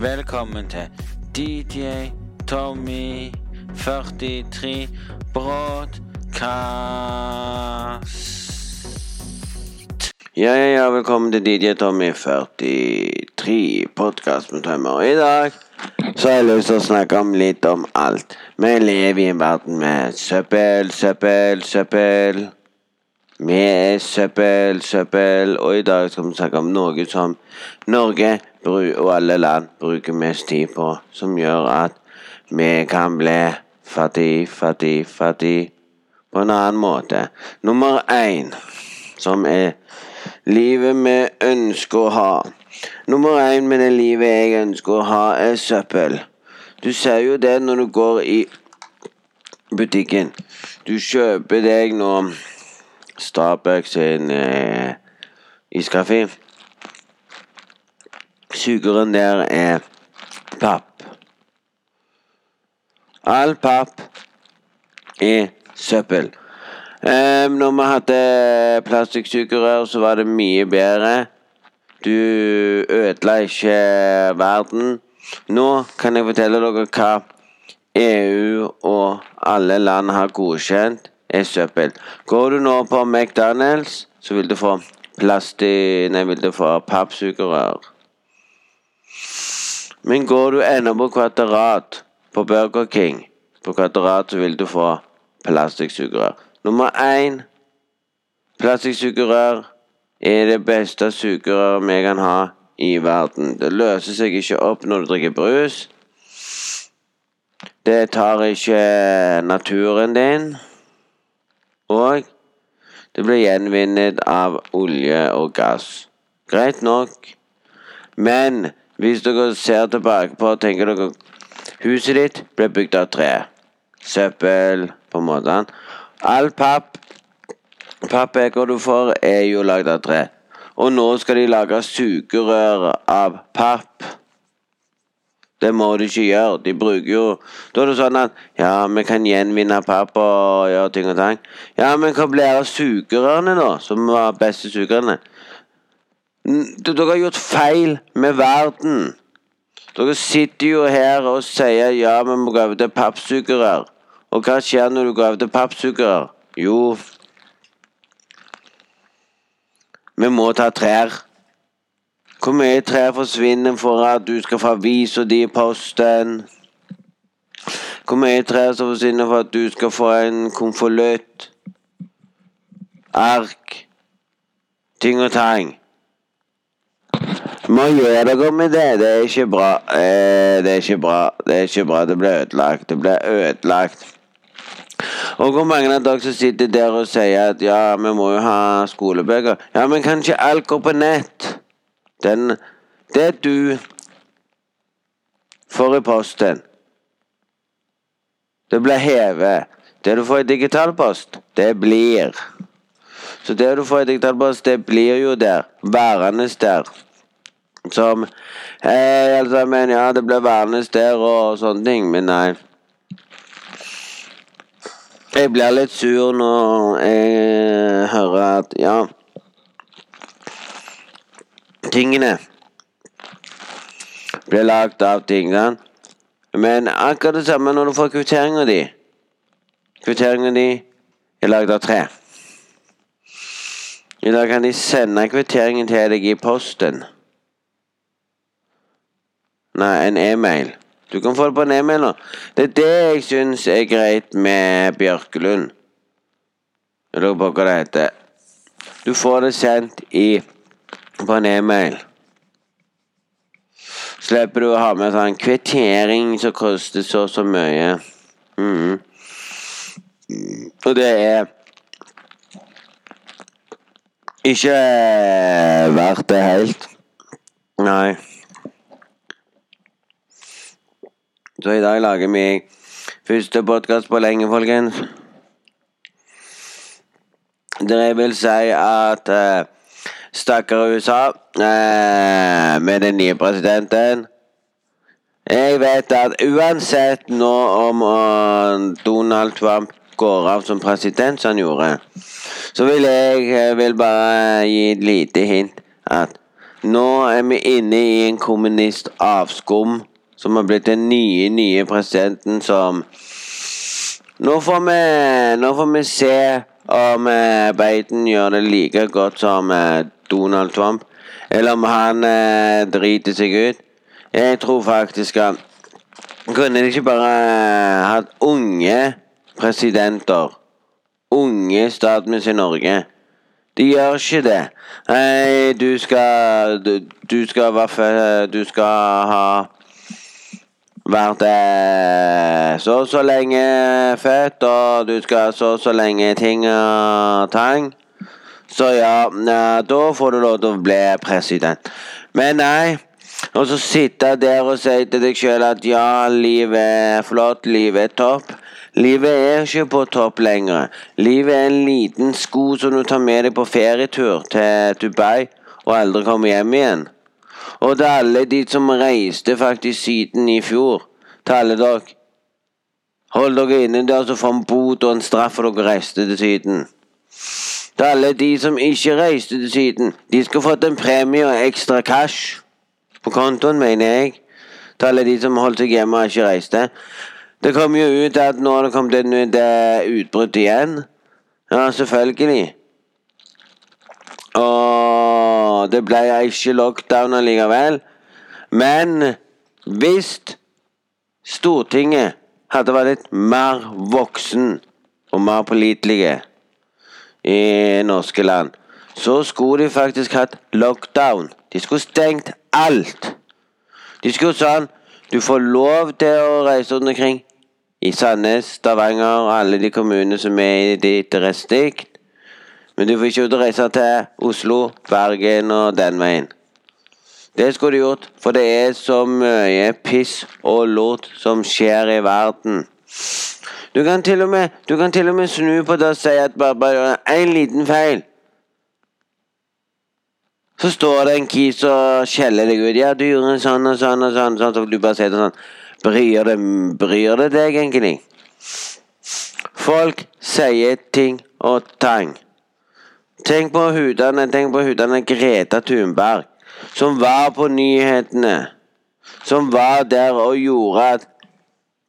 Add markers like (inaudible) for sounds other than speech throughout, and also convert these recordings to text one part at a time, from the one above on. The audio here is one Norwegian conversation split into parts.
Velkommen til DJ Tommy 43 Broadcast. Ja, ja, ja, velkommen til DJ Tommy 43 podkast med tømmer. I dag så har jeg lyst til å snakke om litt om alt. Vi lever i en verden med søppel, søppel, søppel. Er søppel, søppel, og i dag skal vi snakke om noe som Norge og alle land bruker mest tid på, som gjør at vi kan bli fattig, fattig, fattig på en annen måte. Nummer én, som er livet vi ønsker å ha. Nummer én med det livet jeg ønsker å ha, er søppel. Du ser jo det når du går i butikken. Du kjøper deg noe Starbucks sin eh, iskaffe. Sugeren der er papp. All papp er søppel. Um, når vi hadde plastikksugerør, så var det mye bedre. Du ødela ikke verden. Nå kan jeg fortelle dere hva EU og alle land har godkjent er søppel. Går du nå på McDonald's, så vil du få plastikk Nei, vil du få pappsugerør. Men går du ennå på Kvadrat, på Burger King, på Kvadrat, så vil du få plastikksugerør. Nummer én plastikksugerør er det beste sugerøret vi kan ha i verden. Det løser seg ikke opp når du drikker brus. Det tar ikke naturen din. Og det ble gjenvunnet av olje og gass. Greit nok. Men hvis dere ser tilbake på, tenker dere Huset ditt ble bygd av tre. Søppel, på en måte. All papp Pappeker du får, er jo lagd av tre. Og nå skal de lage sugerør av papp. Det må de ikke gjøre. De bruker jo Da er det sånn at Ja, vi kan gjenvinne papp og gjøre ting og tang. Ja, men hva blir av sugerørene, da? Som var beste sugerørene? Dere har gjort feil med verden. Dere sitter jo her og sier ja, vi må gå over til pappsugerør. Og hva skjer når du går over til pappsugerør? Jo Vi må ta trær. Hvor mye trær forsvinner for at du skal få avisa di i posten? Hvor mye trær som forsvinner for at du skal få en konvolutt? Ark? Ting og tang. Må gjøre dere med det. Det er ikke bra. Eh, det er ikke bra. Det er ikke bra. Det blir ødelagt. Det blir ødelagt. Og hvor mange av dere som sitter der og sier at ja, vi må jo ha skolebøker. Ja, men kan ikke alt gå på nett? Den Det du får i posten, det blir hevet. Det du får i digital post, det blir. Så det du får i digital post, det blir jo der. Værende der. Som eh, altså, jeg mener, Ja, det blir værende der og sånne ting, men nei. Jeg blir litt sur når jeg hører at ja tingene blir lagd av tingene. Men akkurat det samme når du får kvitteringa di. Kvitteringa di er lagd av tre. I dag kan de sende kvitteringen til deg i posten. Nei, en e-mail. Du kan få det på en e-mail nå. Det er det jeg syns er greit med Bjørkelund. Jeg lurer på hva det heter. Du får det sendt i på en e-mail. Slipper du å ha med sånn kvittering som koster så og så mye. Mm. Og det er ikke verdt det helt. Nei. Så i dag lager vi første podkast på lenge, folkens. Dere vil si at uh, Stakkar USA eh, med den nye presidenten. Jeg vet at uansett nå om uh, Donald Trump går av som president, som han gjorde, så vil jeg vil bare gi et lite hint at Nå er vi inne i en kommunist-avskum som har blitt den nye, nye presidenten som Nå får vi, nå får vi se om eh, Biden gjør det like godt som eh, Donald Trump, eller om han eh, driter seg ut. Jeg tror faktisk at Kunne de ikke bare eh, hatt unge presidenter? Unge statsminister i Norge? De gjør ikke det. Nei, du skal Du, du skal være Du skal ha vært eh, så og så lenge født, og du skal så og så lenge ting og tang. Så ja, da får du lov til å bli president. Men nei. Og så sitte der og si til deg sjøl at ja, livet er flott, livet er topp. Livet er ikke på topp lenger. Livet er en liten sko som du tar med deg på ferietur til Dubai, og aldri kommer hjem igjen. Og til alle de som reiste faktisk siden i fjor. Til alle dere. Hold dere inne der, så får en bot og en straff for dere reiste til Syden. Til alle de som ikke reiste til Syden. De skal fått en premie og ekstra cash. På kontoen, mener jeg. Til alle de som holdt seg hjemme og ikke reiste. Det kom jo ut at nå har det kommet et eh, utbrudd igjen. Ja, selvfølgelig. Og det ble ikke lockdown allikevel. Men hvis Stortinget hadde vært litt mer voksen og mer pålitelige i norske land, så skulle de faktisk hatt lockdown. De skulle stengt alt. De skulle sånn Du får lov til å reise rundt omkring i Sandnes, Stavanger og alle de kommunene som er i ditt restdikt. Men du får ikke ut å reise til Oslo, Bergen og den veien. Det skulle du gjort, for det er så mye piss og lort som skjer i verden. Du kan til og med, til og med snu på det og si at bare, bare en liten feil. Så står det en kis og skjeller deg ut. Ja, du gjorde sånn og sånn og sånn. sånn så du bare sier det sånn. Bryr det, bryr det deg egentlig? Folk sier ting og tang. Tenk på hudene, tenk på hudene Greta Thunberg, som var på nyhetene. Som var der og gjorde at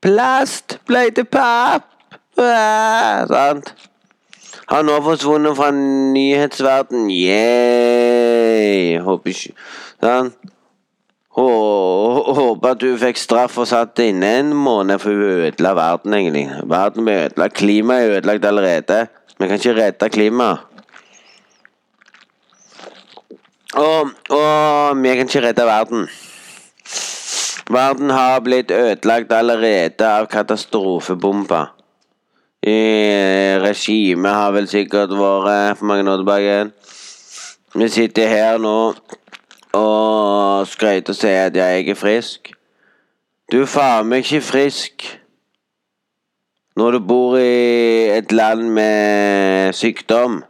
plast ble til papp. Ja, sant? Har nå forsvunnet fra nyhetsverden. Yeah. Håper ikke Sånn. Håper at du fikk straff og satt inne en måned for hun ødela verden, egentlig. Verden ble ødelagt. Klimaet er ødelagt allerede. Vi kan ikke redde klimaet. Og, og vi kan ikke redde verden. Verden har blitt ødelagt allerede av katastrofebomber. I regimet har vel sikkert vært for mange år tilbake. Vi sitter her nå og skryter og sier at jeg er frisk. Du er faen meg ikke frisk når du bor i et land med sykdom.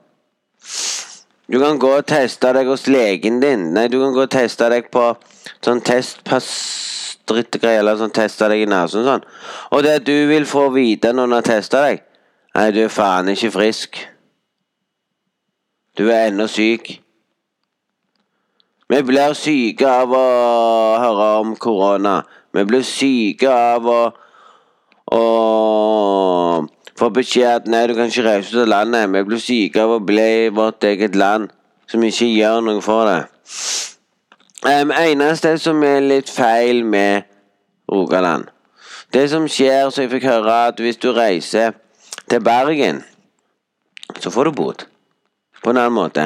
Du kan gå og teste deg hos legen din. Nei, du kan gå og teste deg på sånn testpass-drittgreier, eller sånn teste deg i nesen sånn. Og det du vil få vite når du har testa deg Nei, du er faen ikke frisk. Du er ennå syk. Vi blir syke av å høre om korona. Vi blir syke av å, å få beskjed at nei, du kan ikke reise ut av landet. Vi blir syke av å bli i vårt eget land, som ikke gjør noe for det. Um, eneste som er litt feil med Rogaland Det som skjer, så jeg fikk høre at hvis du reiser til Bergen, så får du bot. På en annen måte.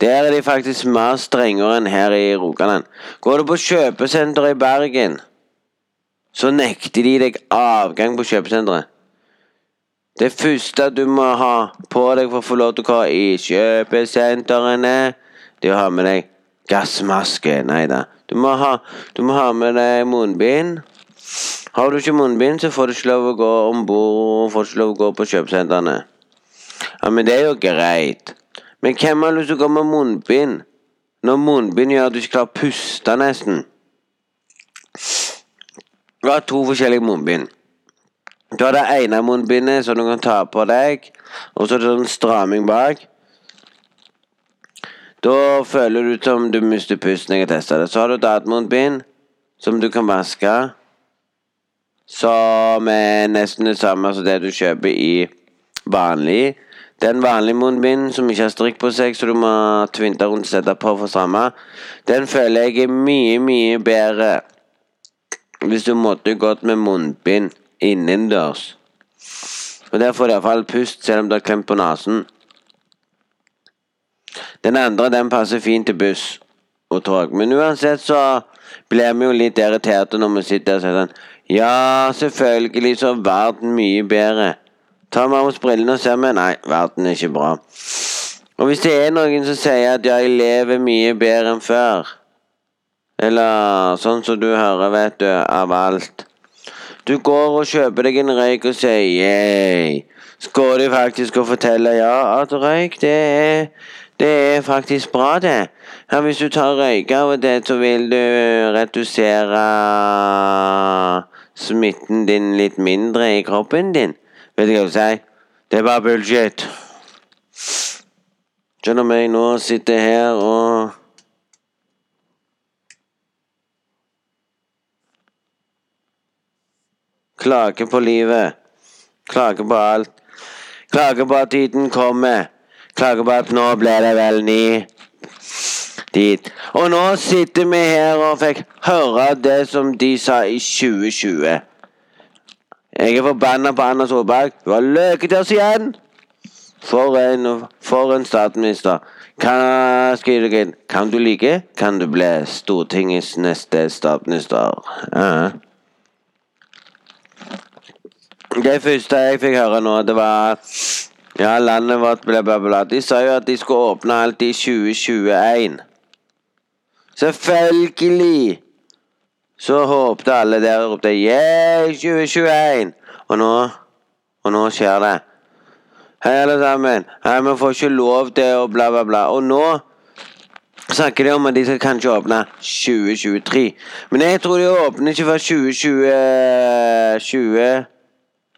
Der er de faktisk mer strengere enn her i Rogaland. Går du på kjøpesenteret i Bergen, så nekter de deg avgang på kjøpesenteret. Det første du må ha på deg for å få lov til å gå i kjøpesentrene, det er å ha med deg gassmaske. Nei da. Du, du må ha med deg munnbind. Har du ikke munnbind, så får du ikke lov å gå om bord. Får ikke lov å gå på kjøpesentrene. Ja, men det er jo greit. Men hvem har lyst til å gå med munnbind? Når munnbind gjør at du ikke klarer å puste nesten. Du har to forskjellige munnbind. Du har det ene munnbindet som du kan ta på deg, og så er det sånn stramming bak. Da føler du som du mister pusten jeg testa det. Så har du et annet munnbind som du kan vaske. Som er nesten det samme som det du kjøper i vanlig. Den vanlige munnbind som ikke har strikk på seg, så du må tvinte rundt og sette på for samme, den føler jeg er mye, mye bedre hvis du måtte gått med munnbind innendørs. Og Der får du iallfall pust selv om du har klemt på nesen. Den andre den passer fint til buss og tog. Men uansett så blir vi jo litt irriterte når vi sitter og sier sånn Ja, selvfølgelig så er verden mye bedre. Vi av oss brillene og ser vi Nei, verden er ikke bra. Og hvis det er noen som sier at ja, jeg lever mye bedre enn før Eller sånn som du hører, vet du, av alt. Du går og kjøper deg en røyk og sier yeah. Så går de faktisk og forteller ja, at røyk, det er det er faktisk bra, det. Ja, hvis du tar røyke av det, så vil du redusere smitten din litt mindre i kroppen din. Vet du hva jeg vil si? Det er bare bullshit. Skjønner om meg? Nå sitter jeg her og Klager på livet. Klager på alt. Klager på at tiden kommer. Klager på at nå ble det vel ni dit. Og nå sitter vi her og fikk høre det som de sa i 2020. Jeg er forbanna på Anna Solberg. Du har løket oss igjen! For en, for en statsminister. Kan, kan du like, kan du bli Stortingets neste statsminister. Uh. Det første jeg fikk høre nå, det var Ja, landet vårt ble bla, bla. De sa jo at de skulle åpne alt i 2021. Selvfølgelig! Så håpte alle der og ropte yeah, 2021! Og nå Og nå skjer det. Hei, alle sammen. Hei, vi får ikke lov til å bla, bla, bla. Og nå snakker de om at de skal kanskje åpne 2023. Men jeg tror de åpner ikke før 2020 20,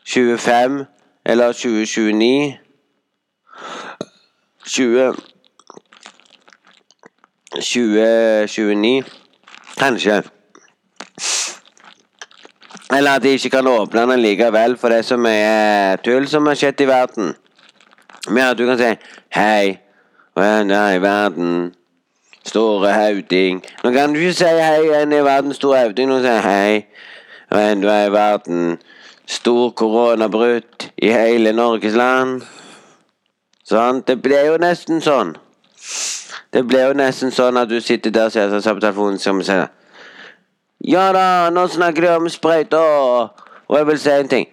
25 eller 2029. 20 2029. Kanskje. Eller at de ikke kan åpne den likevel, for det er så mye tull som har skjedd i verden. Men at du kan si 'Hei, venn i verden'. Store Hauding. Nå kan du ikke si 'hei, en i verden, store Hauding'. Nå sier 'hei, venn er verden'. Stor koronabrudd i hele Norges land. Sånn. Det ble jo nesten sånn. Det ble jo nesten sånn at du sitter der og ser på telefonen og sier Ja da, nå snakker de om sprøyter, og jeg vil si en ting.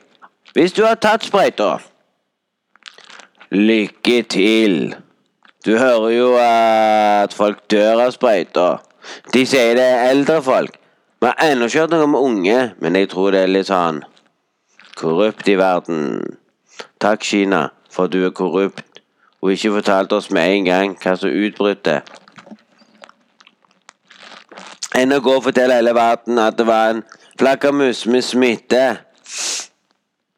Hvis du har tatt sprøyta, Lykke til. Du hører jo at folk dør av sprøyter. De sier det er eldre folk. Vi har ennå ikke hørt noe om unge, men jeg tror det er litt sånn korrupt i verden. Takk, Kina, for du er korrupt og ikke fortalte oss med en gang hva som utbrøt enn å gå og fortelle hele verden at det var en flaggermus med smitte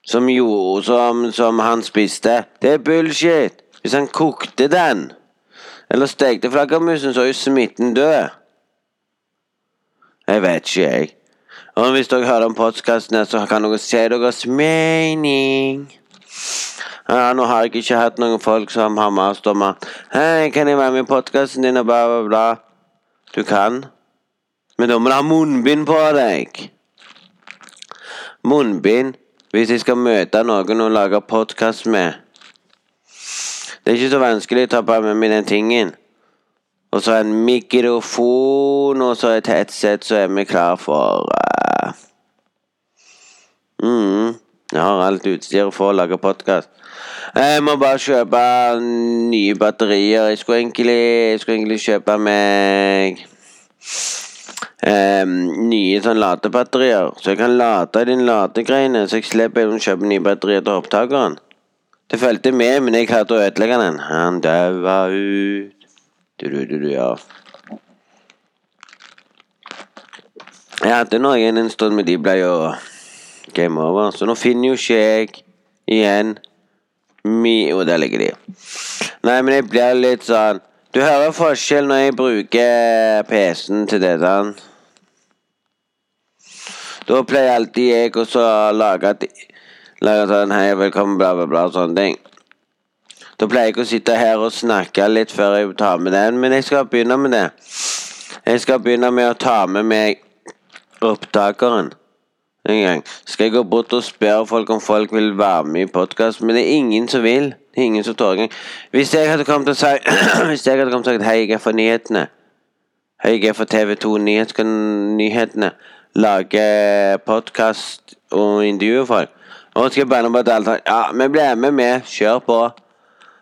som, gjorde, som, som han spiste. Det er bullshit. Hvis han kokte den, eller stekte flaggermusen, så er jo smitten død. Jeg vet ikke, jeg. Og hvis dere hører om podkasten, så kan dere si deres mening. Ja, nå har jeg ikke hatt noen folk som har mast om at 'Hei, kan jeg være med i podkasten din?' og bla, bla, bla. Du kan. Men da må du ha munnbind på deg. Munnbind hvis jeg skal møte noen og lage podkast med. Det er ikke så vanskelig å ta på meg den tingen. Og så en mikrofon, og så et headset, så er vi klar for uh... mm, Jeg har alt utstyret for å lage podkast. Jeg må bare kjøpe nye batterier. Jeg skulle egentlig, jeg skulle egentlig kjøpe meg um, nye sånn ladebatterier. Så jeg kan lade de ladegreiene, så jeg slipper å kjøpe nye batterier til opptakeren. Det fulgte med, men jeg klarte å ødelegge den. Han daua ut du, du, du, du, ja. Jeg hadde noen en stund, men de ble jo game over. Så nå finner jo ikke jeg igjen Mi Jo, der ligger de. Nei, men jeg blir litt sånn Du hører forskjell når jeg bruker PC-en til det, sant? Da pleier alltid jeg også å lage, lage sånn Hei, velkommen, bla, bla, bla, sånne ting. Da pleier jeg å sitte her og snakke litt før jeg tar med den, men jeg skal begynne med det. Jeg skal begynne med å ta med meg opptakeren en gang. Skal jeg gå bort og spørre folk om folk vil være med i podkast, men det er ingen som vil. Det er ingen som tør engang. Hvis jeg hadde kommet og sagt (clears throat) Hvis jeg hadde kommet og sagt Hei, jeg er for nyhetene. Hei, jeg er for TV2 Nyhetene lage podkast og intervjue folk. Og skal jeg banne på at alle tar Ja, vi blir med, med. Kjør på.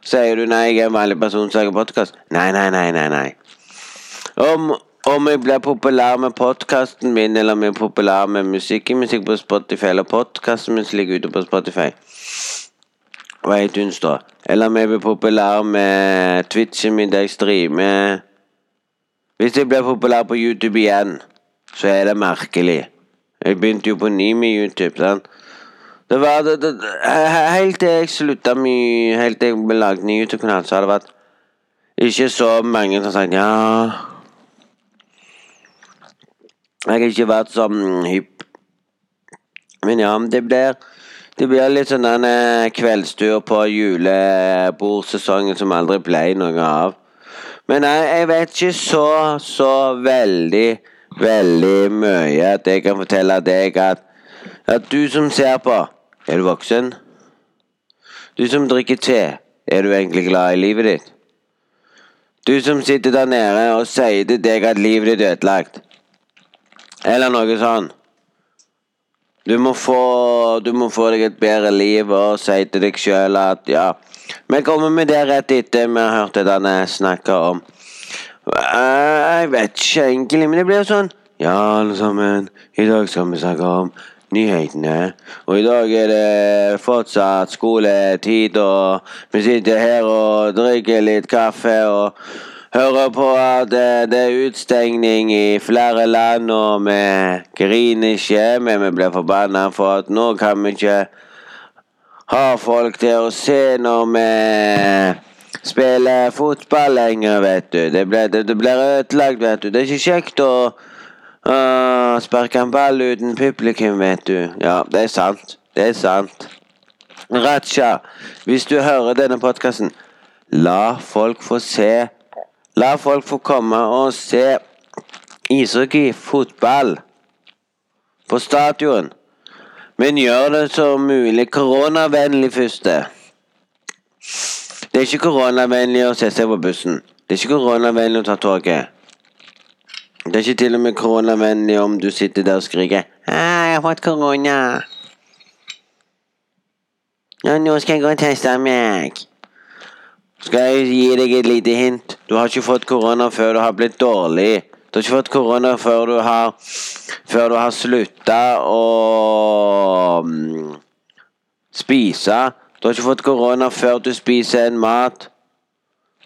Sier du nei, jeg er en vanlig person som lager podkast? Nei, nei, nei, nei. nei. Om, om jeg blir populær med podkasten min, eller om jeg er populær med musikken musikk på Spotify, eller podkasten min ligger ute på Spotify Hva heter hun da? Eller om jeg blir populær med Twitchen min der jeg streamer Hvis jeg blir populær på YouTube igjen så er det merkelig. Jeg begynte jo på ny med YouTube. sant? Det var det, det, Helt til jeg slutta med Helt til jeg lagde ny YouTube-kanal, så har det vært ikke så mange som har sagt ja Jeg har ikke vært så hypp. Men ja, det blir det blir litt sånn en eh, kveldstur på julebordsesongen som aldri ble noe av. Men jeg, jeg vet ikke så, så veldig veldig mye at jeg kan fortelle deg at, at du som ser på, er du voksen? Du som drikker te, er du egentlig glad i livet ditt? Du som sitter der nede og sier til deg at livet ditt er ødelagt. Eller noe sånn. Du må, få, du må få deg et bedre liv og si til deg sjøl at ja Vi kommer med det rett etter vi har hørt det denne snakker om Eh, jeg vet ikke egentlig, men det blir jo sånn Ja, alle sammen, i dag skal vi snakke om nyhetene. Og i dag er det fortsatt skoletid, og vi sitter her og drikker litt kaffe og hører på at det er utstengning i flere land, og vi griner ikke, men vi blir forbanna for at nå kan vi ikke ha folk til å se når vi spiller fotball lenger, vet du. Det blir, det, det blir ødelagt, vet du. Det er ikke kjekt å uh, sparke en ball uten publikum, vet du. Ja, det er sant. Det er sant. Raja, hvis du hører denne podkasten, la folk få se La folk få komme og se ishockey, fotball, på stadion. Men gjør det så mulig koronavennlig først. Det er ikke koronavennlig å sette seg på bussen. Det er ikke koronavennlig å ta toget. Det er ikke til og med koronavennlig om du sitter der og skriker 'Jeg har fått korona'. Ja, nå skal jeg gå og teste meg. Skal jeg gi deg et lite hint? Du har ikke fått korona før du har blitt dårlig. Du har ikke fått korona før du har Før du har slutta å um, spise. Du har ikke fått korona før du spiser en mat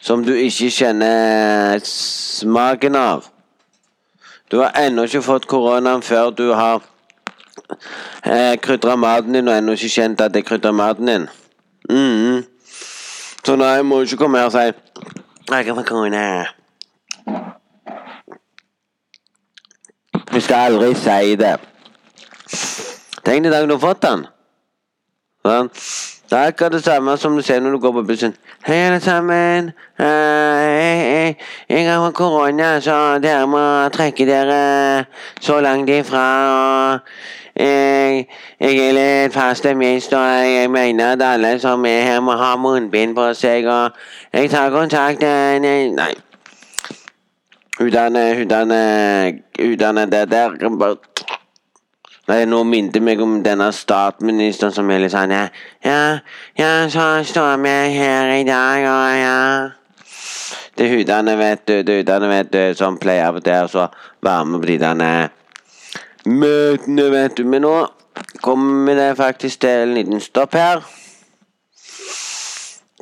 som du ikke kjenner smaken av. Du har ennå ikke fått koronaen før du har eh, krydra maten din og ennå ikke kjent at det krydrer maten din. Mm. Så nei, må ikke komme her og si 'Jeg kan få kone'. Du skal aldri si det. Tenk deg dagen du har fått den. Sånn. Det er akkurat det samme som du ser når du går på bussen. Hei, alle sammen. Uh, jeg, jeg, har fått korona, så dere må trekke dere så langt ifra. Og jeg, jeg er litt fast minst, og jeg mener at alle som er her, må ha munnbind på seg. Og jeg tar kontakt Nei. Nei. Utdanne, utdanne, utdanne det der. Nå minte meg om denne statsministeren som er litt sånn Ja, ja, ja så står vi her i dag, og ja Det er hudene, vet du, det er hudene, vet du, som pleier av og til å være med på de der møtene, vet du. Men nå kommer det faktisk til en liten stopp her.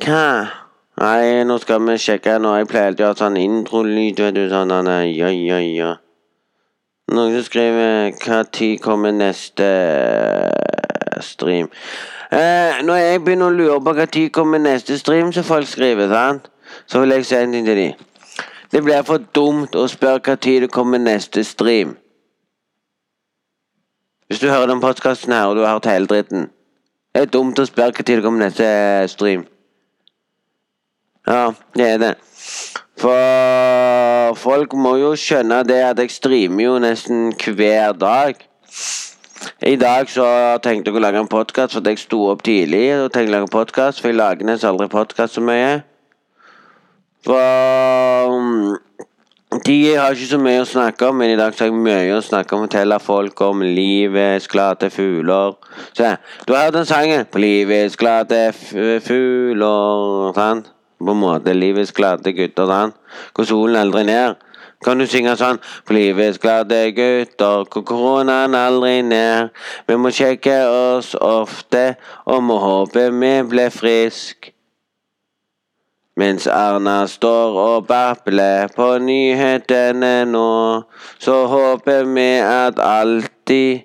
Hva? Nei, nå skal vi sjekke. Nå jeg pleier alltid å ha sånn introlyd, vet du. Sånn ja, ja, ja. Noen som skriver Når kommer neste stream? Eh, når jeg begynner å lure på når kommer neste stream, som folk skriver, sant? så vil jeg si en ting til dem. Det blir for dumt å spørre tid det kommer neste stream. Hvis du hører den podkasten her, og du har hørt hele dritten Det er dumt å spørre tid det kommer neste stream. Ja, det er det. For folk må jo skjønne det at jeg streamer jo nesten hver dag. I dag så tenkte jeg å lage en podkast fordi jeg sto opp tidlig. og tenkte å lage podcast, For jeg lager nesten aldri podkast så mye. For um, de har ikke så mye å snakke om, men i dag så har jeg mye å snakke om. Fortelle folk om livets glade fugler. Se, du har hørt den sangen? På livets glade fugler. Sant? På en måte livets glade gutter. Sant? Hvor solen aldri ned. Kan du synge sånn For livets glade gutter, hvor koronaen aldri ned. Vi må sjekke oss ofte, og må håpe vi blir frisk. Mens Erna står og babler på nyhetene nå, så håper vi at alltid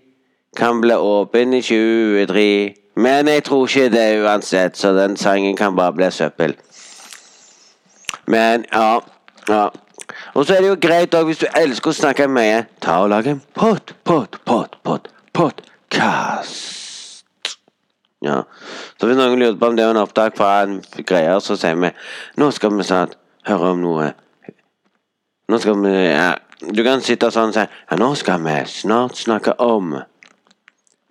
kan bli åpen i 23. Men jeg tror ikke det uansett, så den sangen kan bare bli søppel. Men ja, ja. Og så er det jo greit òg, hvis du elsker å snakke mye, ta og lag en pot, pot, pot, pot, podkast. Ja. Så hvis noen lurer på om det er en opptak fra en greie, så sier vi nå skal vi snart høre om noe Nå skal vi ja. Du kan sitte sånn og si ja, nå skal vi snart snakke om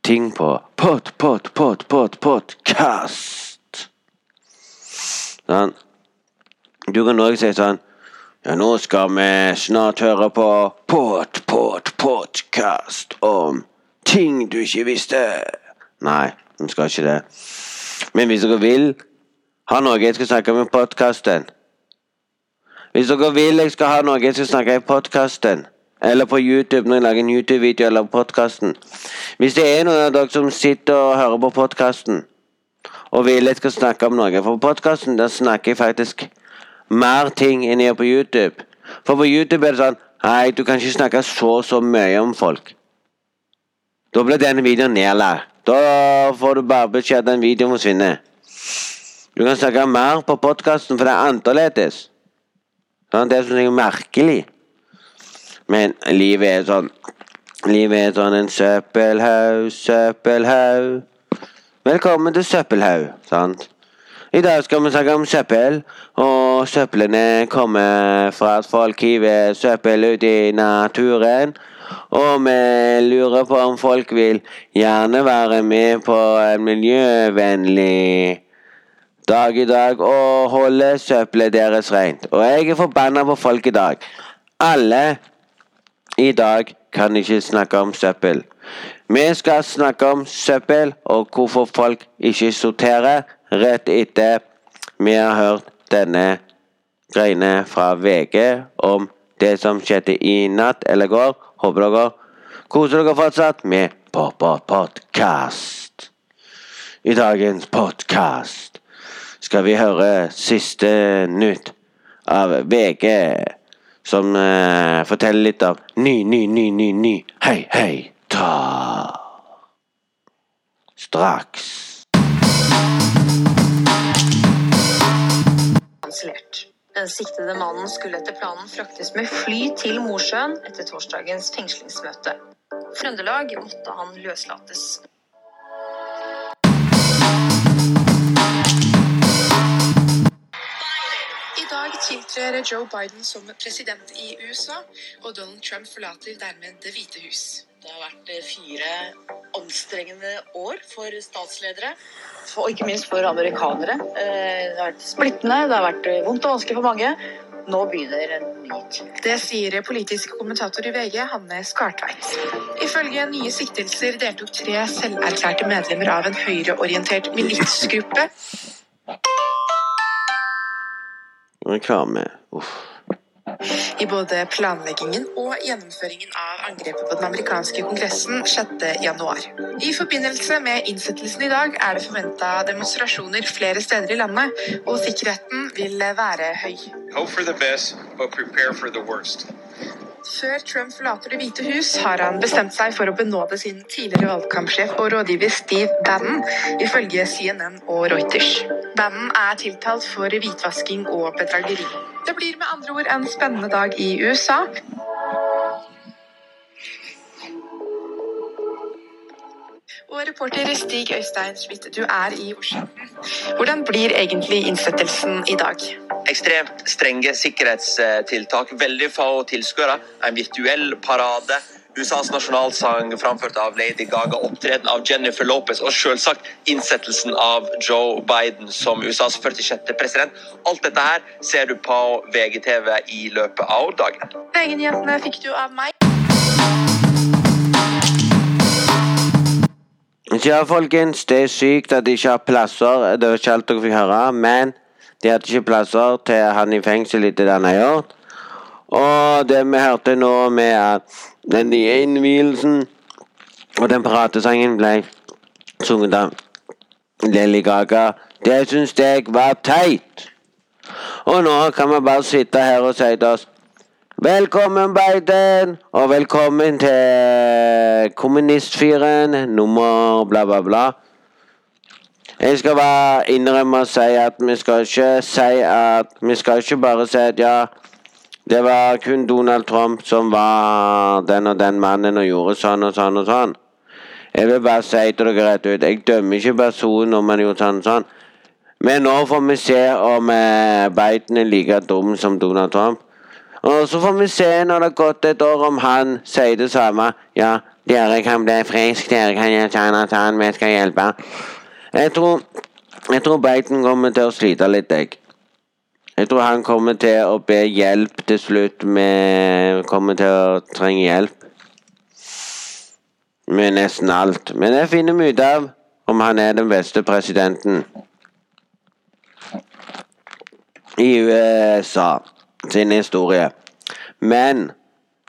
ting på pot, pot, pot, pot, podkast. Sånn. Du kan òg si sånn ja, nå skal vi snart høre på Pot, pot, podkast om ting du ikke visste. Nei, vi skal ikke det. Men hvis dere vil ha noe jeg skal snakke om i podkasten Hvis dere vil jeg skal ha noe jeg skal snakke om i podkasten, eller på YouTube når jeg lager en YouTube-video eller podkasten Hvis det er noen av dere som sitter og hører på podkasten og vil jeg skal snakke om noe For podkasten der snakker jeg faktisk mer ting enn jeg på YouTube. For på YouTube er det sånn Nei, du kan ikke snakke så så mye om folk. Da blir denne videoen nedlagt. Da får du bare beskjed at den videoen forsvinner. Du kan snakke mer på podkasten, for det er annerledes. Sånn, det er sånn merkelig. Men livet er sånn Livet er sånn en søppelhaug, søppelhaug. Velkommen til søppelhaug, sant? I dag skal vi snakke om søppel, og søplene kommer fra at folk hiver søppel ut i naturen. Og vi lurer på om folk vil gjerne være med på en miljøvennlig dag i dag og holde søppelet deres rent. Og jeg er forbanna på folk i dag. Alle i dag kan ikke snakke om søppel. Vi skal snakke om søppel og hvorfor folk ikke sorterer rett etter vi har hørt denne greiene fra VG om det som skjedde i natt eller går. Håper dere koser dere fortsatt med Pop-Pop-podkast. I dagens podkast skal vi høre siste nytt av VG, som uh, forteller litt av ny, ny, ny, ny, ny. Hei, hei, ta. Straks. Kansellert. Den siktede mannen skulle etter planen fraktes med fly til Mosjøen etter torsdagens fengslingsmøte. Trøndelag måtte han løslates. I dag tiltrer Joe Biden som president i USA, og Donald Trump forlater dermed Det hvite hus. Det har vært eh, fire anstrengende år for statsledere. Og ikke minst for amerikanere. Eh, det har vært splittende, det har vært eh, vondt og vanskelig for mange. Nå begynner en ny tid. Det sier politisk kommentator i VG, Hanne Skartveit. Ifølge nye siktelser deltok tre selverklærte medlemmer av en høyreorientert militsgruppe. Reklame. Uff i både planleggingen og gjennomføringen av angrepet på den amerikanske kongressen 6.1. I forbindelse med innsettelsen i dag er det forventa demonstrasjoner flere steder i landet, og sikkerheten vil være høy. Hope for the best, but prepare for the worst. Før Trump forlater Det hvite hus, har han bestemt seg for å benåde sin tidligere valgkampsjef og rådgiver Steve Bannon, ifølge CNN og Reuters. Bannon er tiltalt for hvitvasking og bedrageri. Det blir med andre ord en spennende dag i USA. Og reporter Stig Øystein Schmidt, du er i Washington. Hvordan blir egentlig innsettelsen i dag? ekstremt strenge sikkerhetstiltak. Veldig få tilskuere. En virtuell parade. USAs nasjonalsang framført av Lady Gaga, opptreden av Jennifer Lopez og selvsagt innsettelsen av Joe Biden som USAs 46. president. Alt dette her ser du på VGTV i løpet av dagen. VG-nyhetene fikk du av meg. Ja, folkens, det er sykt at de ikke har plasser. Det var ikke alt dere fikk høre, men de hadde ikke plasser til han i fengsel etter det han har gjort. Og det vi hørte nå med at den nye innvielsen og den paratesangen ble sunget av Lilly Gaga, det syns jeg var teit. Og nå kan vi bare sitte her og si til oss Velkommen, Biden, og velkommen til kommunistfyren nummer bla, bla, bla. Jeg skal bare innrømme og si at vi skal ikke si at Vi skal ikke bare si at ja, det var kun Donald Trump som var den og den mannen og gjorde sånn og sånn og sånn. Jeg vil bare si til dere rett ut, jeg dømmer ikke personen om han gjorde sånn og sånn. Men nå får vi se om eh, Biden er like dum som Donald Trump. Og så får vi se når det har gått et år, om han sier det samme. Ja, dere kan bli friske, dere kan gjøre sånn han vi skal hjelpe. Jeg tror, jeg tror Biden kommer til å slite litt, jeg. Jeg tror han kommer til å be hjelp til slutt. Med, kommer til å trenge hjelp med nesten alt. Men det finner vi ut av om han er den beste presidenten i USA sin historie. Men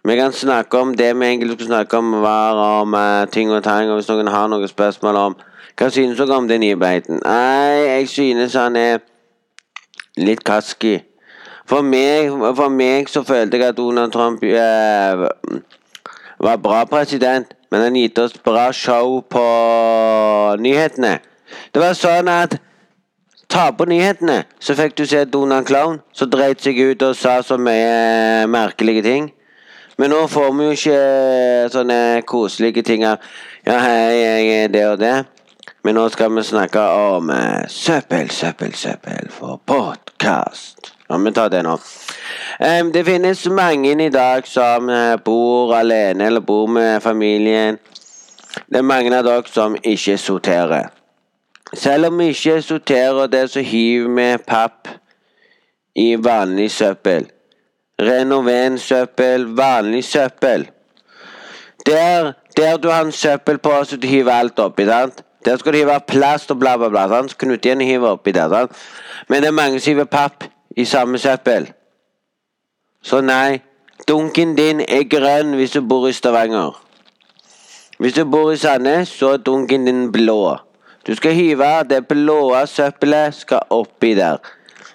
vi kan snakke om det vi egentlig skulle snakke om, var om uh, ting og tang. Og hvis noen har noen spørsmål om hva synes dere om den nye Beiten? Nei, jeg synes han er litt kaski. For meg, for meg så følte jeg at Donald Trump uh, var bra president, men han gitt oss bra show på nyhetene. Det var sånn at Ta på nyhetene, så fikk du se Donald Clown som dreit seg ut og sa så mye merkelige ting. Men nå får vi jo ikke sånne koselige ting av Ja, hei, jeg er det og det. Men nå skal vi snakke om uh, søppel, søppel, søppel for podkast. Ja, vi tar det nå. Um, det finnes mange i dag som bor alene eller bor med familien. Det er mange av dere som ikke sorterer. Selv om vi ikke sorterer det, så hiver vi papp i vanlig søppel. Renoven søppel, vanlig søppel. Der, der du har en søppel på, så du hiver alt oppi. sant? Der skal du hive plast og bla, bla, bla. sant? Knutien hiver oppi der. sant? Men det er mange som hiver papp i samme søppel. Så nei, dunken din er grønn hvis du bor i Stavanger. Hvis du bor i Sandnes, så er dunken din blå. Du skal hive det blå søppelet skal oppi der.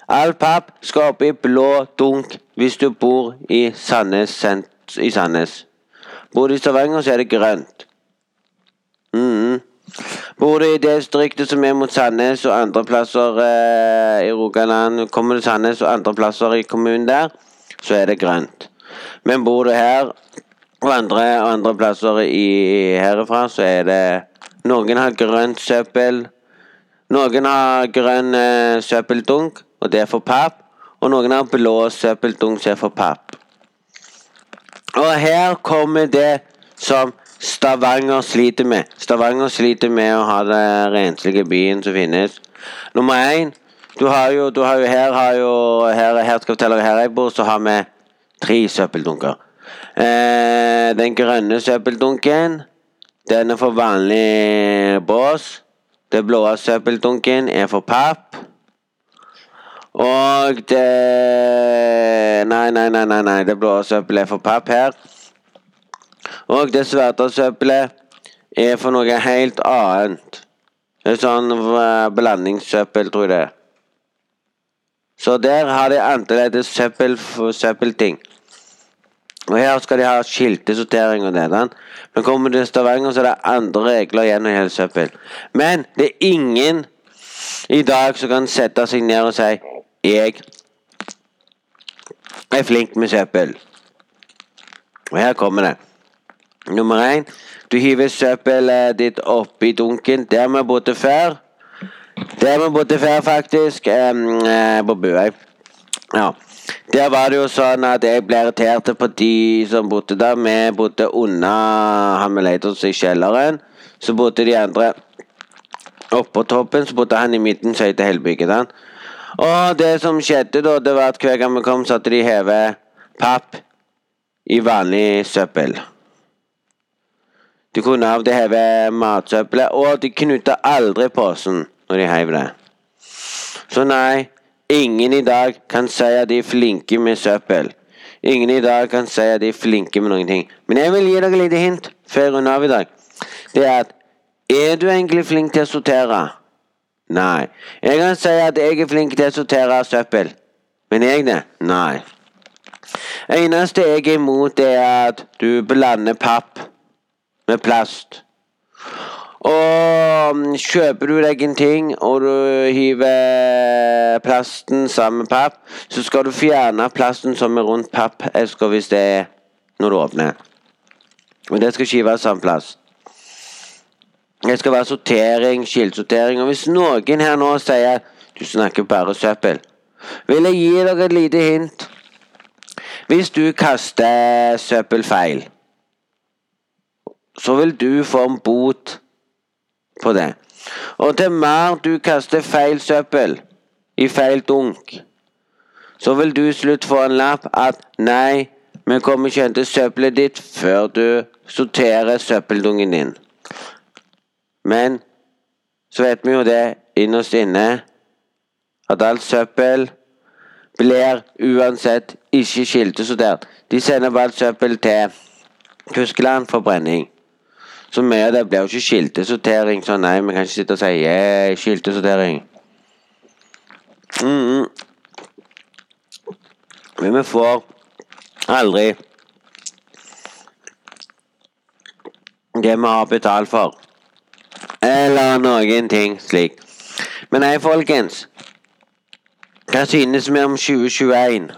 All papp skal oppi blå dunk hvis du bor i Sandnes. I Sandnes. Bor du i Stavanger, så er det grønt. Mm. Bor du i det distriktet som er mot Sandnes og andre plasser eh, i Rogaland, kommer du til Sandnes og andre plasser i kommunen der, så er det grønt. Men bor du her og andre, andre plasser i, herifra, så er det noen har grønt søppel. Noen har grønn eh, søppeldunk, og det er for papp. Og noen har blå søppeldunk, som er for papp. Og her kommer det som Stavanger sliter med. Stavanger sliter med å ha den renslige byen som finnes. Nummer én du har jo, du har jo her har jo, her, her skal jeg fortelle her jeg bor, så har vi tre søppeldunker. Eh, den grønne søppeldunken den er for vanlig bås. Det blå søppeldunken er for papp. Og det Nei, nei, nei, nei, nei. det blå søppelet er for papp her. Og det svarte søppelet er for noe helt annet. Det er sånn uh, blandingssøppel, tror jeg det er. Så der har de annerledes søppel, søppelting. Og her skal de ha skiltesortering og det. Men kommer du til Stavanger, så er det andre regler igjen det gjelder søppel. Men det er ingen i dag som kan sette seg ned og si 'Jeg er flink med søppel'. Og her kommer det. Nummer én. Du hiver søppelet ditt oppi dunken der vi bodde før. Der vi bodde før, faktisk. Um, på Buøy. Ja. Der var det jo sånn at jeg ble irritert på de som bodde der. Vi bodde unna han i kjelleren. Så bodde de andre oppå toppen. Så bodde han i midten, som heter Hellbygget. sant? Og det som skjedde da, det var at hver gang vi kom, så hadde de hevet papp i vanlig søppel. De kunne av det heve matsøppelet, og de knytta aldri posen når de heiv det. Så nei, ingen i dag kan si at de er flinke med søppel. Ingen i dag kan si at de er flinke med noen ting. Men jeg vil gi dere et lite hint før jeg runder av i dag. Det er at er du egentlig flink til å sortere? Nei. Jeg kan si at jeg er flink til å sortere søppel. Men jeg det? Nei. Eneste jeg er imot, er at du blander papp med plast. Og mm, kjøper du deg en ting, og du hiver plasten sammen med papp, så skal du fjerne plasten som er rundt pappeska hvis det er når du åpner. Og det skal ikke være samme plass. Det skal være sortering, kildesortering. Og hvis noen her nå sier du snakker bare søppel, vil jeg gi dere et lite hint. Hvis du kaster søppel feil, så vil du få en bot på det. Og til mer du kaster feil søppel i feil dunk, så vil du slutt få en lapp at nei, vi kommer ikke til søppelet ditt før du sorterer søppeldungen din. Men så vet vi jo det innerst inne at alt søppel blir uansett ikke kildesortert. De sender bare søppel til Tyskland for brenning. Så av det blir jo ikke skiltesortering. Så nei, vi kan ikke sitte og si yeah, skiltesortering. -mm. Men vi får aldri det vi har betalt for. Eller noen ting slik. Men nei, folkens. Hva synes vi om 2021?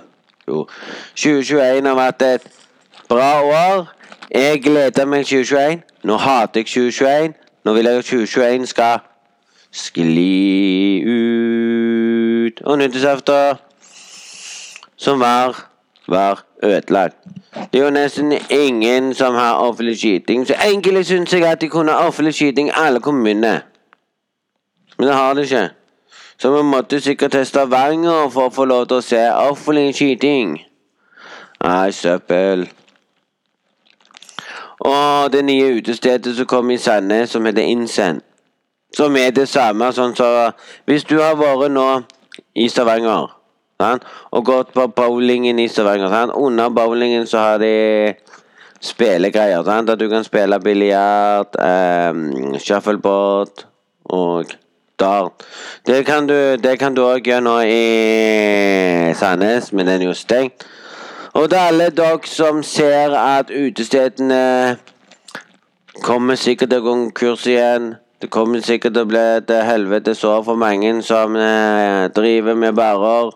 Jo, 2021 har vært et bra år. Jeg gleder meg 2021. Nå hater jeg 2021. Nå vil jeg at 2021 skal skli ut. Og nyttårsaften som var, var ødelagt. Det er jo nesten ingen som har offentlig skyting, så egentlig syns jeg at de kunne ha offentlig skyting i alle kommunene. Men det har de ikke. Så vi måtte sikkert til Stavanger for å få lov til å se offentlig skyting. Nei, søppel. Og det nye utestedet som kom i Sandnes, som heter Insend. Som er det samme sånn så Hvis du har vært nå i Stavanger sant, og gått på bowlingen i Stavanger sant, Under bowlingen så har de spillegreier. Sant, at du kan spille biljard, um, shuffleboard og dart. Det kan du òg gjøre nå i Sandnes, men den er jo stengt. Og til alle dere som ser at utestedene kommer sikkert til konkurs igjen. Det kommer sikkert til å bli et helvetes år for mange som eh, driver med barer.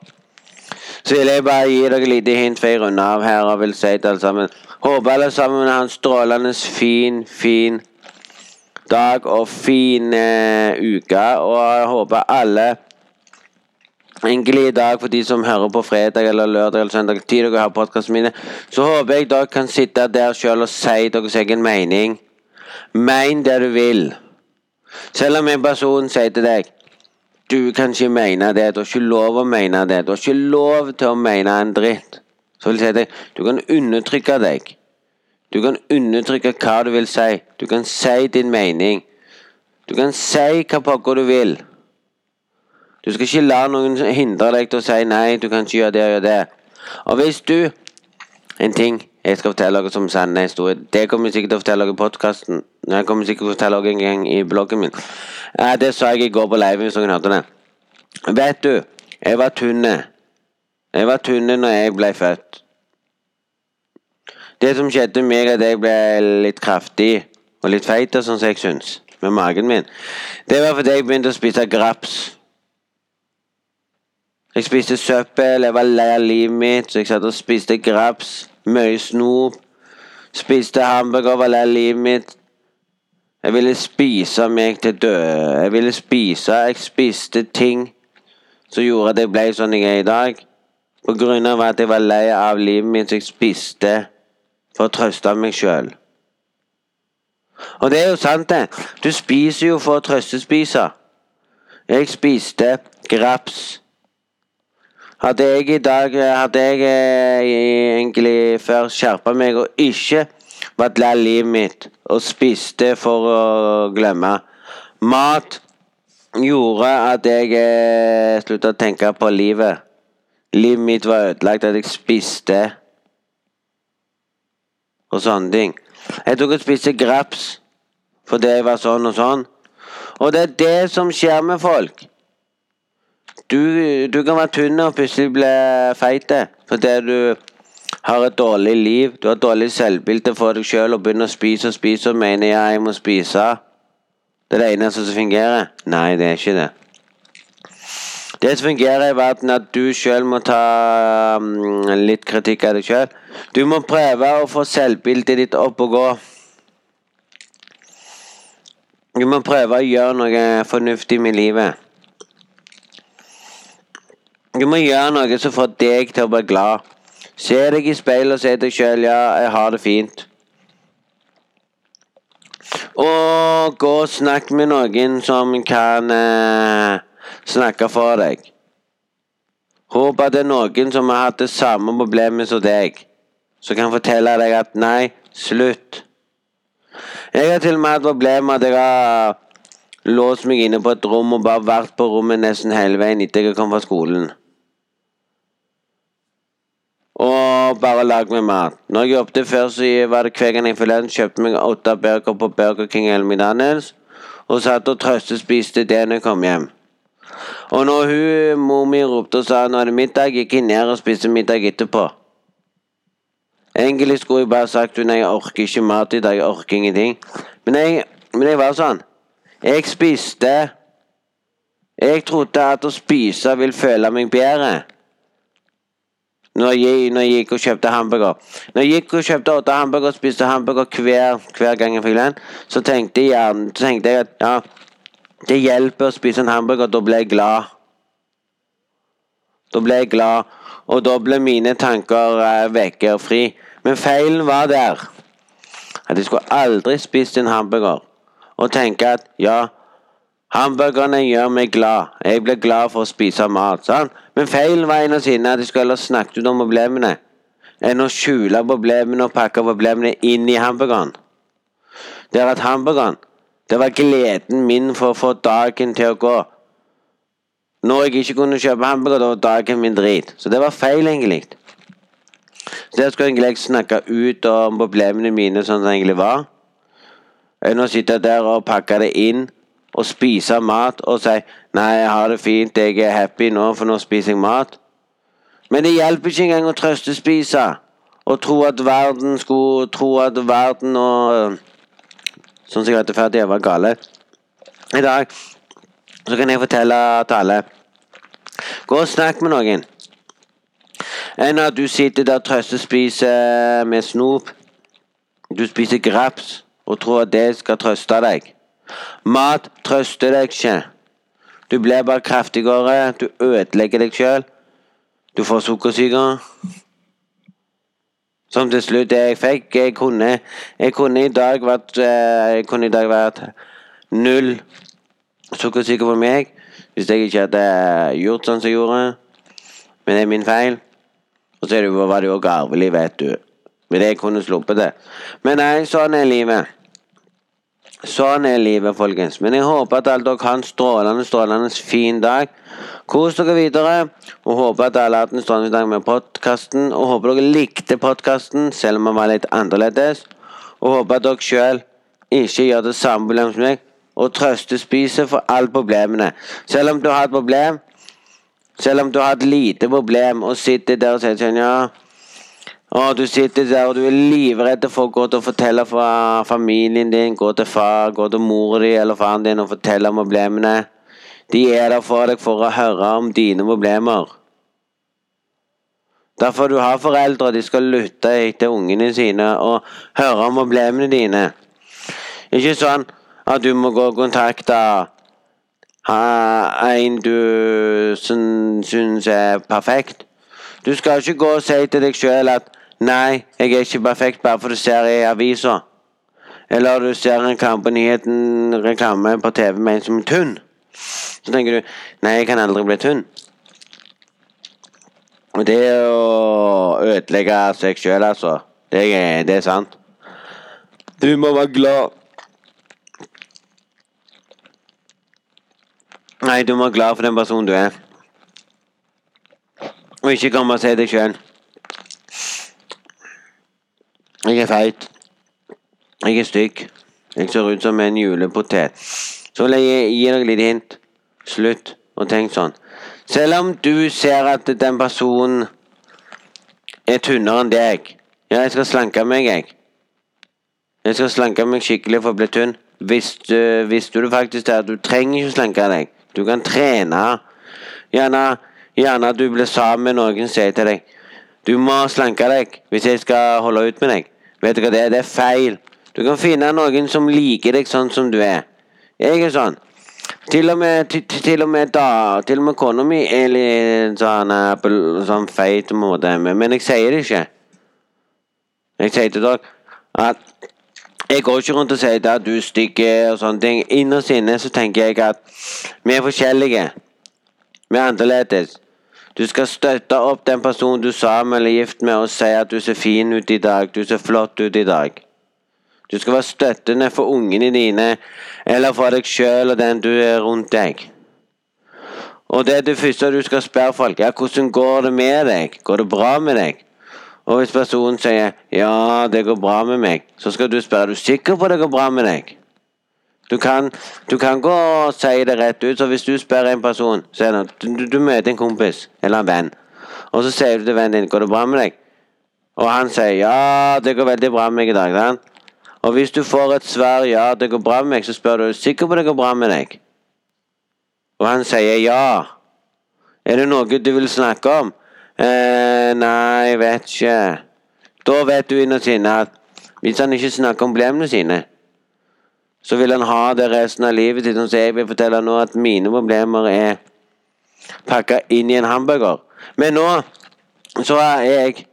Så vil jeg bare gi dere et lite hint før jeg runder av her og vil si til alle sammen Håper alle sammen har en strålende fin, fin dag og fin eh, uke. Og jeg håper alle en i dag for de som hører på fredag eller lørdag eller søndag. Tid dere har podkastene mine. Så håper jeg dere kan sitte der sjøl og si deres egen mening. Mein det du vil. Selv om en person sier til deg du kan ikke mene det, du har ikke lov å mene det, du har ikke lov til å mene en dritt. Så vil jeg si til deg, du kan undertrykke deg. Du kan undertrykke hva du vil si. Du kan si din mening. Du kan si hva pokker du vil. Du skal ikke la noen hindre deg til å si nei, du kan ikke gjøre det og gjøre det. Og hvis du En ting jeg skal fortelle dere som sann historie. Det kommer jeg sikkert til å fortelle dere i podkasten. Det kommer sikkert til å fortelle dere en gang i bloggen min. Det sa jeg i går på live, hvis noen hørte det. Vet du, jeg var tynne. Jeg var tynne når jeg ble født. Det som skjedde med meg, at jeg ble litt kraftig og litt feit, sånn som jeg syns, med magen min, det var fordi jeg begynte å spise graps. Jeg spiste søppel, jeg var lei av livet mitt, så jeg satt og spiste graps. Mye snop. Spiste hamburger, var lei av livet mitt. Jeg ville spise meg til døde. Jeg ville spise Jeg spiste ting som gjorde at jeg ble sånn jeg er i dag. På grunn av at jeg var lei av livet mitt, så jeg spiste for å trøste meg sjøl. Og det er jo sant, det. Du spiser jo for å trøstespise. Jeg spiste graps. Hadde jeg i dag Hadde jeg eh, egentlig før skjerpa meg og ikke av livet mitt og spiste for å glemme Mat gjorde at jeg eh, slutta å tenke på livet. Livet mitt var ødelagt at jeg spiste og sånne ting. Jeg tok og spiste graps fordi jeg var sånn og sånn. Og det er det som skjer med folk. Du, du kan være tynn og plutselig bli feit fordi du har et dårlig liv. Du har dårlig selvbilde for deg sjøl og begynner å spise og spise og mener ja, jeg må spise. Det er det eneste som fungerer. Nei, det er ikke det. Det som fungerer i verden, er at du sjøl må ta um, litt kritikk av deg sjøl. Du må prøve å få selvbildet ditt opp og gå. Du må prøve å gjøre noe fornuftig med livet. Du må gjøre noe som får deg til å bli glad. Se deg i speilet og si deg sjøl ja, jeg har det fint. Og gå og snakk med noen som kan eh, snakke for deg. Håp at det er noen som har hatt det samme problemet som deg, som kan fortelle deg at nei, slutt. Jeg har til og med hatt problemer at jeg har låst meg inne på et rom og bare vært på rommet nesten hele veien etter jeg kom fra skolen. Og bare lag meg mat. Når jeg jobbet før, så var det hver jeg forleden kjøpte meg åtte burger på Burger King eller McDonald's, og satt og trøstespiste det når jeg kom hjem. Og når hun, mor mi ropte og sa nå er det middag, gikk jeg ned og spiste middag etterpå. Egentlig skulle jeg bare sagt nei, jeg orker ikke mat i dag, jeg orker ingenting. Men jeg, men jeg var sånn. Jeg spiste Jeg trodde at å spise vil føle meg bedre. Når jeg, når jeg gikk og kjøpte hamburger. Når jeg gikk og kjøpte åtte hamburger og spiste hamburger hver, hver gang jeg fikk den, så tenkte jeg, så tenkte jeg at ja, det hjelper å spise en hamburger. Da ble jeg glad. Da ble jeg glad, og da ble mine tanker eh, vekke og fri. Men feilen var der. At jeg skulle aldri spist en hamburger og tenke at ja, hamburgerne gjør meg glad. Jeg blir glad for å spise mat. sant? Men feilen var en av sine at jeg skulle heller snakket ut om problemene enn å skjule problemene og pakke problemene inn i hamburgeren. Det er at hamburgeren det var gleden min for å få dagen til å gå. Når jeg ikke kunne kjøpe hamburger, da var dagen min drit. Så det var feil, egentlig. Så jeg skulle egentlig snakke ut om problemene mine sånn som det egentlig var. Enn å sitte der og pakke det inn og spise mat og si 'Nei, jeg har det fint, jeg er happy nå, for nå spiser jeg mat'. Men det hjelper ikke engang å trøstespise og tro at verden skulle tro at verden og Sånn som jeg hørte før, det var gale. I dag så kan jeg fortelle til alle Gå og snakk med noen. Enn at du sitter der trøstespiser med snop. Du spiser graps og tror at det skal trøste deg. Mat trøster deg ikke. Du blir bare kraftigere, du ødelegger deg sjøl. Du får sukkersyke. Som til slutt jeg fikk. Jeg kunne, jeg kunne i dag vært Jeg kunne i dag vært null sukkersyke for meg hvis jeg ikke hadde gjort sånn som jeg gjorde. Men det er min feil. Og så var det jo arvelig, vet du. Men jeg kunne sluppet det. Men nei, sånn er livet. Sånn er livet, folkens. Men jeg håper at alle dere har en strålende, strålende fin dag. Kos dere videre, og håper at alle har hatt en strålende dag med podkasten. Og håper dere likte podkasten, selv om den var litt annerledes. Og håper at dere sjøl ikke gjør det samme problem som meg, og trøstespiser for alle problemene. Selv om du har et problem, selv om du har et lite problem, og sitter der og sier sånn ja Og du sitter der og du er livredd for å gå til å fortelle fra familien din, gå til far, gå til mor di eller faren din og fortelle om problemene. De er der for deg for å høre om dine problemer. Derfor du har foreldre, de skal lytte etter ungene sine og høre om problemene dine. Ikke sånn at du må gå og kontakte en du syns er perfekt. Du skal ikke gå og si til deg sjøl at 'nei, jeg er ikke perfekt' bare for du ser i avisa. Eller du ser en kamp på nyheten, reklame på TV med en som er tynn. Så tenker du 'nei, jeg kan aldri bli tynn'. Det å ødelegge seg sjøl, altså. Det er, det er sant. Du må være glad. Nei, du må være glad for den personen du er. Og ikke komme og si deg sjøl. Jeg er feit. Jeg er stygg. Jeg ser ut som en julepotet. Så vil jeg gi deg litt hint. Slutt å tenke sånn. Selv om du ser at den personen er tynnere enn deg Ja, jeg skal slanke meg, jeg. Jeg skal slanke meg skikkelig for å bli tynn. Visste, visste du faktisk det at du trenger ikke slanke deg? Du kan trene. Gjerne, gjerne du blir sammen med noen som sier til deg Du må slanke deg hvis jeg skal holde ut med deg. Vet du hva det er? Det er feil. Du kan finne noen som liker deg sånn som du er. Jeg er sånn. Til og med, til, til og med, da, til og med kona mi er litt sånn, uh, sånn feit måte, men jeg sier det ikke. Jeg sier til dere at jeg går ikke rundt og sier at du er stygg og sånne ting. Innerst inne så tenker jeg at vi er forskjellige. Vi er annerledes. Du skal støtte opp den personen du er sammen eller gift med, og si at du ser fin ut i dag, du ser flott ut i dag. Du skal være støttende for ungene dine, eller for deg sjøl og den du er rundt deg. Og det er det første du skal spørre folk, ja, hvordan går det med deg? Går det bra med deg? Og hvis personen sier ja, det går bra med meg, så skal du spørre er du sikker på det går bra med deg. Du kan, du kan gå og si det rett ut, så hvis du spør en person er det, du, du møter en kompis eller en venn, og så sier du til vennen din går det bra med deg, og han sier ja, det går veldig bra med meg i dag. Da. Og hvis du får et svar ja, det går bra med meg, så spør du er du sikker på det går bra med deg. Og han sier ja. Er det noe du vil snakke om? Eh, nei, vet ikke. Da vet du innerst inne at hvis han ikke snakker om problemene sine, så vil han ha det resten av livet sitt. Så jeg vil fortelle nå at mine problemer er pakka inn i en hamburger. Men nå så jeg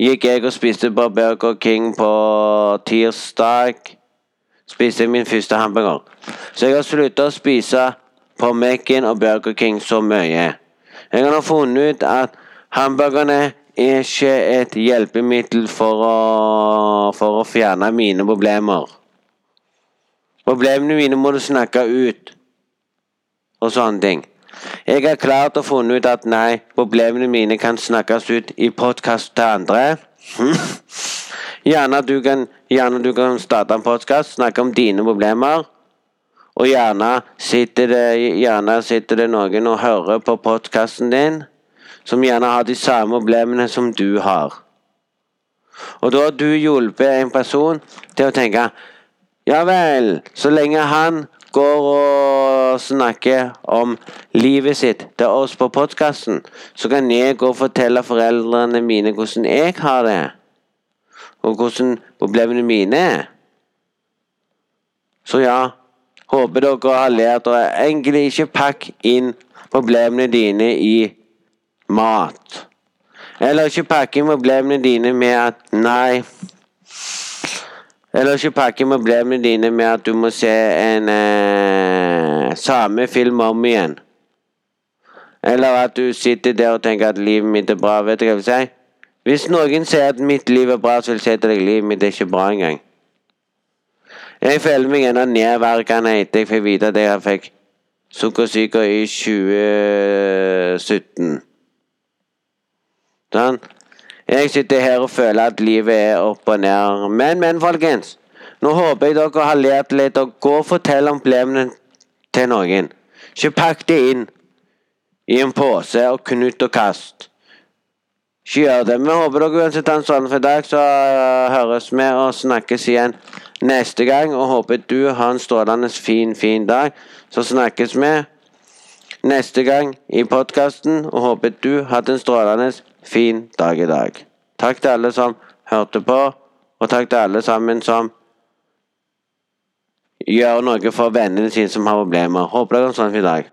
gikk jeg og spiste på Burger King på tirsdag. Spiste min første hamburger. Så jeg har slutta å spise på Mac-en og Burger King så mye. Jeg har nå funnet ut at hamburgerne er ikke et hjelpemiddel for å, for å fjerne mine problemer. Problemene mine må du snakke ut, og sånne ting. Jeg har klart å funne ut at nei, problemene mine kan snakkes ut i podkast til andre. (laughs) Gjerne du kan, gjerne du kan starte en podkast, snakke om dine problemer. Og gjerne sitter, det, gjerne sitter det noen og hører på podkasten din, som gjerne har de samme problemene som du har. Og da har du hjulpet en person til å tenke ja vel, så lenge han går og snakker om livet sitt til oss på podkasten, så kan jeg gå og fortelle foreldrene mine hvordan jeg har det, og hvordan problemene mine er. Så ja, håper dere har lært å egentlig ikke pakke inn problemene dine i mat. Eller ikke pakke inn problemene dine med at nei eller ikke pakke problemene dine med at du må se en eh, samme film om igjen. Eller at du sitter der og tenker at livet mitt er bra. Vet du hva jeg vil si? Hvis noen sier at mitt liv er bra, så vil jeg si til deg livet mitt er ikke bra engang. Jeg føler meg ennå nedverkende etter jeg fikk vite at jeg fikk sukkersyke i 2017. Sånn? Jeg sitter her og føler at livet er opp og ned. Men, men, folkens. Nå håper jeg dere har lært litt å gå og fortelle om problemene til noen. Ikke pakk det inn i en pose og knut og kast. Ikke gjør det. Vi håper dere uansett har en strålende for i dag, så høres vi og snakkes igjen neste gang. Og håper du har en strålende fin, fin dag. Så snakkes vi neste gang i podkasten, og håper du har hatt en strålende fin dag i dag. Takk til alle som hørte på, og takk til alle sammen som gjør noe for vennene sine som har problemer. Håper dere har en sånn fin dag.